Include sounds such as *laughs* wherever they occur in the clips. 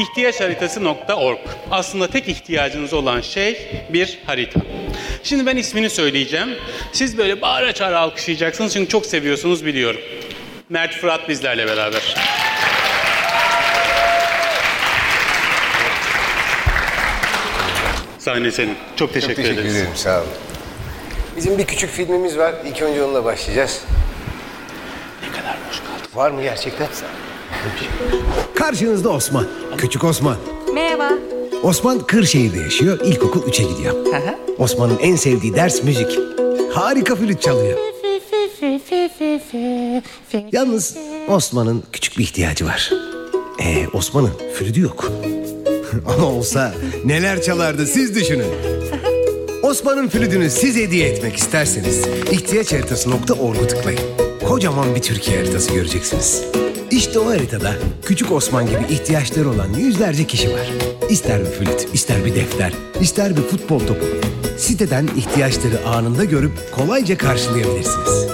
ihtiyaçharitası.org. Aslında tek ihtiyacınız olan şey bir harita. Şimdi ben ismini söyleyeceğim. Siz böyle bağıra çağıra alkışlayacaksınız çünkü çok seviyorsunuz biliyorum. Mert Fırat bizlerle beraber. Sahne senin. Çok teşekkür, Çok teşekkür ederiz. ederim, sağ olun. Bizim bir küçük filmimiz var. İlk önce onunla başlayacağız. Ne kadar boş kaldı. Var mı gerçekten? Karşınızda Osman. Küçük Osman. Merhaba. Osman Kırşehir'de yaşıyor. İlkokul 3'e gidiyor. Osman'ın en sevdiği ders müzik. Harika flüt çalıyor. Yalnız Osman'ın küçük bir ihtiyacı var. Ee, Osman'ın flütü yok. *laughs* Ama olsa neler çalardı siz düşünün. Osman'ın flütünü siz hediye etmek isterseniz ihtiyaçharitası.org'u tıklayın. Kocaman bir Türkiye haritası göreceksiniz. İşte o haritada küçük Osman gibi ihtiyaçları olan yüzlerce kişi var. İster bir flüt, ister bir defter, ister bir futbol topu. Siteden ihtiyaçları anında görüp kolayca karşılayabilirsiniz.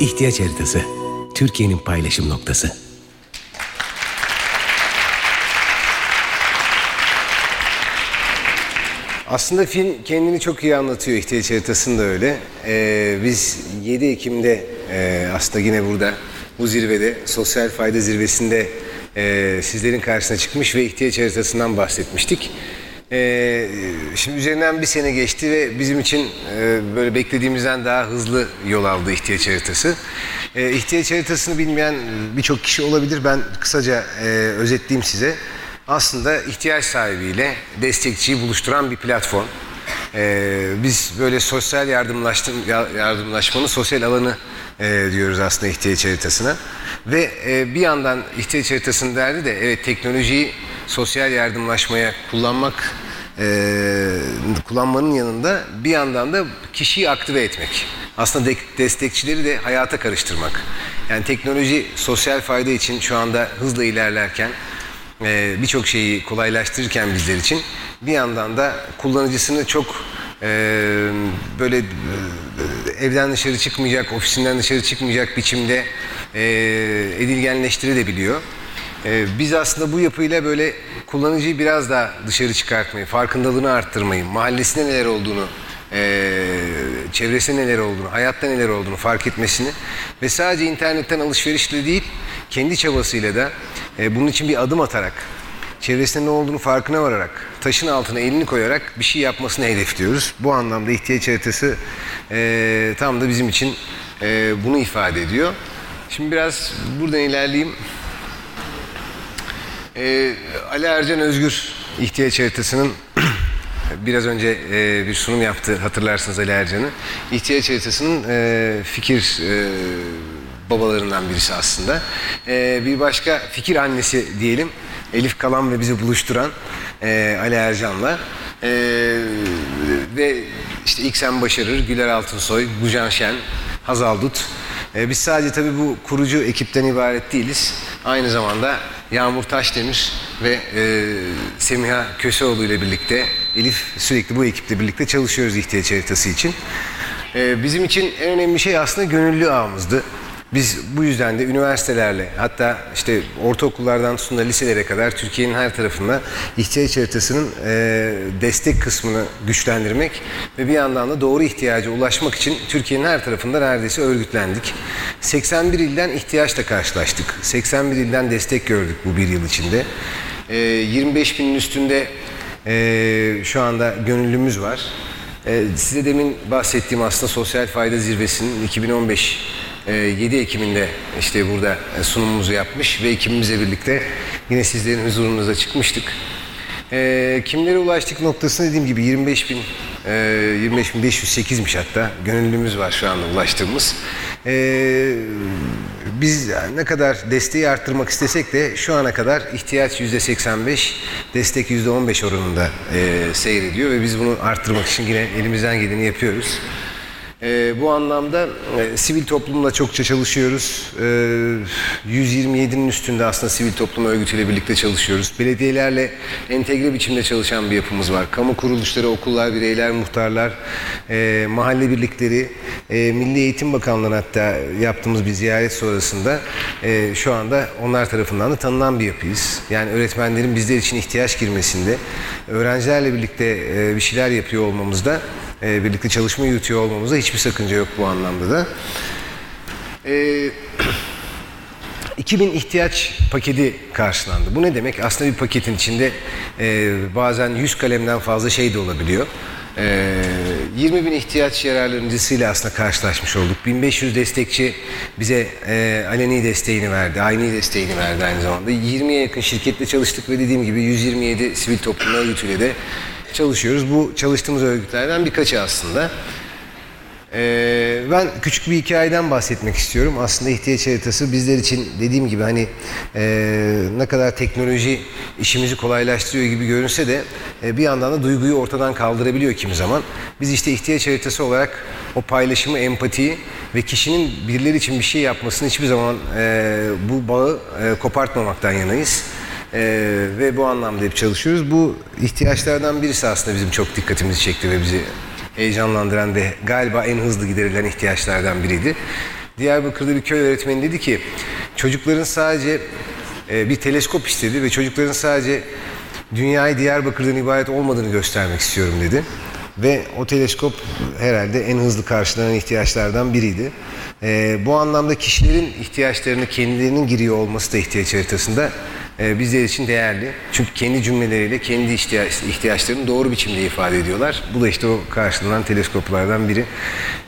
İhtiyaç haritası. Türkiye'nin paylaşım noktası. Aslında film kendini çok iyi anlatıyor. İhtiyaç haritasını da öyle. Ee, biz 7 Ekim'de e, aslında yine burada bu zirvede sosyal fayda zirvesinde e, sizlerin karşısına çıkmış ve ihtiyaç haritasından bahsetmiştik. Ee, şimdi üzerinden bir sene geçti ve bizim için e, böyle beklediğimizden daha hızlı yol aldı ihtiyaç haritası. E, ihtiyaç haritasını bilmeyen birçok kişi olabilir. Ben kısaca e, özetleyeyim size aslında ihtiyaç sahibiyle destekçiyi buluşturan bir platform. Ee, biz böyle sosyal yardımlaştım, ya- yardımlaşmanın sosyal alanı e, diyoruz aslında ihtiyaç haritasına. Ve e, bir yandan ihtiyaç haritasının derdi de evet teknolojiyi sosyal yardımlaşmaya kullanmak e, kullanmanın yanında bir yandan da kişiyi aktive etmek. Aslında de- destekçileri de hayata karıştırmak. Yani teknoloji sosyal fayda için şu anda hızla ilerlerken e, birçok şeyi kolaylaştırırken bizler için bir yandan da kullanıcısını çok e, böyle e, evden dışarı çıkmayacak, ofisinden dışarı çıkmayacak biçimde e. E, biz aslında bu yapıyla böyle kullanıcıyı biraz daha dışarı çıkartmayı, farkındalığını arttırmayı, mahallesinde neler olduğunu çevresinde neler olduğunu, hayatta neler olduğunu fark etmesini ve sadece internetten alışverişle değil, kendi çabasıyla da e, bunun için bir adım atarak, çevresinde ne olduğunu farkına vararak, taşın altına elini koyarak bir şey yapmasını hedefliyoruz. Bu anlamda ihtiyaç haritası e, tam da bizim için e, bunu ifade ediyor. Şimdi biraz buradan ilerleyeyim. E, Ali Ercan Özgür ihtiyaç haritasının *clears throat* biraz önce e, bir sunum yaptı hatırlarsınız Ali Ercan'ı. İhtiyaç haritasının e, fikir e, babalarından birisi aslında. E, bir başka fikir annesi diyelim. Elif Kalan ve bizi buluşturan e, Ali Ercan'la. E, ve işte İksen Başarır, Güler Altınsoy, Gucan Şen, Hazal Dut. E, biz sadece tabii bu kurucu ekipten ibaret değiliz. Aynı zamanda Yağmur Taşdemir ve e, Semiha Köseoğlu ile birlikte Elif sürekli bu ekiple birlikte çalışıyoruz ihtiyaç haritası için. Bizim için en önemli şey aslında gönüllü ağımızdı. Biz bu yüzden de üniversitelerle hatta işte ortaokullardan tutun liselere kadar Türkiye'nin her tarafında ihtiyaç haritasının e, destek kısmını güçlendirmek ve bir yandan da doğru ihtiyaca ulaşmak için Türkiye'nin her tarafında neredeyse örgütlendik. 81 ilden ihtiyaçla karşılaştık. 81 ilden destek gördük bu bir yıl içinde. E, 25 binin üstünde e, şu anda gönüllümüz var. E, size demin bahsettiğim aslında sosyal fayda zirvesinin 2015 e, 7 Ekim'inde işte burada e, sunumumuzu yapmış ve ekibimizle birlikte yine sizlerin huzurunuza çıkmıştık. E, kimlere ulaştık noktasına dediğim gibi 25 bin, e, 25 bin 508'miş hatta gönüllümüz var şu anda ulaştığımız. E, biz ne kadar desteği arttırmak istesek de şu ana kadar ihtiyaç %85, destek %15 oranında e, seyrediyor ve biz bunu arttırmak için yine elimizden geleni yapıyoruz. E, bu anlamda e, sivil toplumla çokça çalışıyoruz. E, 127'nin üstünde aslında sivil toplum örgütüyle birlikte çalışıyoruz. Belediyelerle entegre biçimde çalışan bir yapımız var. Kamu kuruluşları, okullar, bireyler, muhtarlar, e, mahalle birlikleri, e, Milli Eğitim Bakanlığı'na hatta yaptığımız bir ziyaret sonrasında e, şu anda onlar tarafından da tanınan bir yapıyız. Yani öğretmenlerin bizler için ihtiyaç girmesinde, öğrencilerle birlikte e, bir şeyler yapıyor olmamızda, e, birlikte çalışma yürütüyor olmamızda hiçbir sakınca yok bu anlamda da. E, *clears throat* 2000 ihtiyaç paketi karşılandı. Bu ne demek? Aslında bir paketin içinde e, bazen 100 kalemden fazla şey de olabiliyor. E, 20 bin ihtiyaç yararlanıcısıyla aslında karşılaşmış olduk. 1500 destekçi bize e, aleni desteğini verdi, aynı desteğini verdi aynı zamanda. 20'ye yakın şirketle çalıştık ve dediğim gibi 127 sivil toplum örgütüyle de çalışıyoruz. Bu çalıştığımız örgütlerden birkaçı aslında. Ee, ben küçük bir hikayeden bahsetmek istiyorum. Aslında ihtiyaç haritası bizler için dediğim gibi hani e, ne kadar teknoloji işimizi kolaylaştırıyor gibi görünse de e, bir yandan da duyguyu ortadan kaldırabiliyor kimi zaman. Biz işte ihtiyaç haritası olarak o paylaşımı, empatiyi ve kişinin birileri için bir şey yapmasını hiçbir zaman e, bu bağı e, kopartmamaktan yanayız. Ee, ve bu anlamda hep çalışıyoruz. Bu ihtiyaçlardan birisi aslında bizim çok dikkatimizi çekti ve bizi heyecanlandıran ve galiba en hızlı giderilen ihtiyaçlardan biriydi. Diyarbakır'da bir köy öğretmeni dedi ki çocukların sadece e, bir teleskop istedi ve çocukların sadece dünyayı Diyarbakır'dan ibaret olmadığını göstermek istiyorum dedi. Ve o teleskop herhalde en hızlı karşılanan ihtiyaçlardan biriydi. Ee, bu anlamda kişilerin ihtiyaçlarını kendilerinin giriyor olması da ihtiyaç haritasında e, bizler için değerli. Çünkü kendi cümleleriyle kendi ihtiyaç, ihtiyaçlarını doğru biçimde ifade ediyorlar. Bu da işte o karşılanan teleskoplardan biri.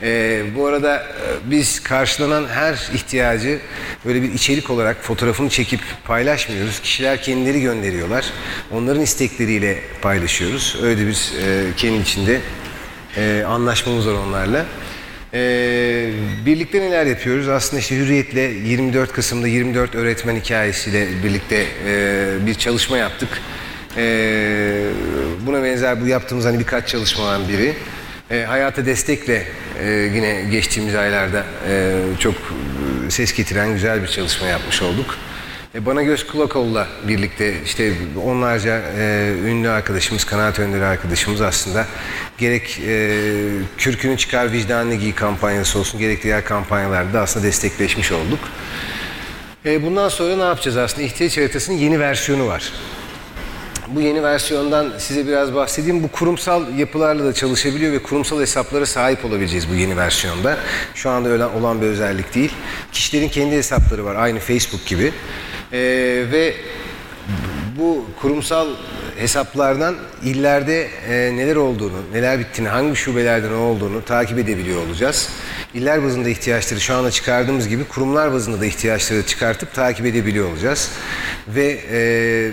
Ee, bu arada e, biz karşılanan her ihtiyacı böyle bir içerik olarak fotoğrafını çekip paylaşmıyoruz. Kişiler kendileri gönderiyorlar. Onların istekleriyle paylaşıyoruz. Öyle bir e, kendi içinde e, anlaşmamız var onlarla. Ee, birlikte neler yapıyoruz? Aslında işte Hürriyet'le 24 Kasım'da 24 öğretmen hikayesiyle birlikte e, bir çalışma yaptık. Ee, buna benzer bu yaptığımız hani birkaç çalışmadan biri. E, hayata destekle e, yine geçtiğimiz aylarda e, çok e, ses getiren güzel bir çalışma yapmış olduk. E, Bana Göz Kulakoğlu'la birlikte işte onlarca e, ünlü arkadaşımız, kanaat önderi arkadaşımız aslında gerek e, kürkünü çıkar vicdanını giy kampanyası olsun gerek diğer kampanyalarda aslında destekleşmiş olduk. E, bundan sonra ne yapacağız aslında? İhtiyaç haritasının yeni versiyonu var. Bu yeni versiyondan size biraz bahsedeyim. Bu kurumsal yapılarla da çalışabiliyor ve kurumsal hesaplara sahip olabileceğiz bu yeni versiyonda. Şu anda olan bir özellik değil. Kişilerin kendi hesapları var aynı Facebook gibi. Ee, ve bu kurumsal hesaplardan illerde e, neler olduğunu, neler bittiğini, hangi şubelerde ne olduğunu takip edebiliyor olacağız. İller bazında ihtiyaçları şu anda çıkardığımız gibi kurumlar bazında da ihtiyaçları çıkartıp takip edebiliyor olacağız. Ve e,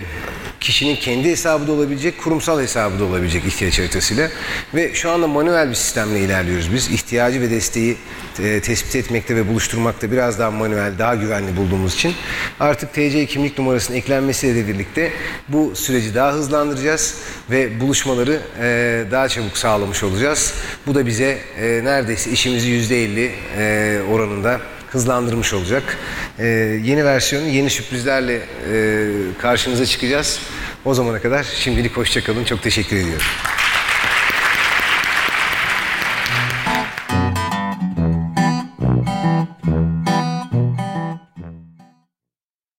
kişinin kendi hesabı da olabilecek, kurumsal hesabı da olabilecek ihtiyaç haritasıyla. Ve şu anda manuel bir sistemle ilerliyoruz biz. İhtiyacı ve desteği e, tespit etmekte ve buluşturmakta biraz daha manuel, daha güvenli bulduğumuz için artık TC kimlik numarasının eklenmesiyle birlikte bu süreci daha hızlandıracağız ve buluşmaları e, daha çabuk sağlamış olacağız. Bu da bize e, neredeyse işimizi %50 e, oranında hızlandırmış olacak. Ee, yeni versiyonu yeni sürprizlerle e, karşınıza çıkacağız. O zamana kadar şimdilik hoşçakalın. Çok teşekkür ediyorum.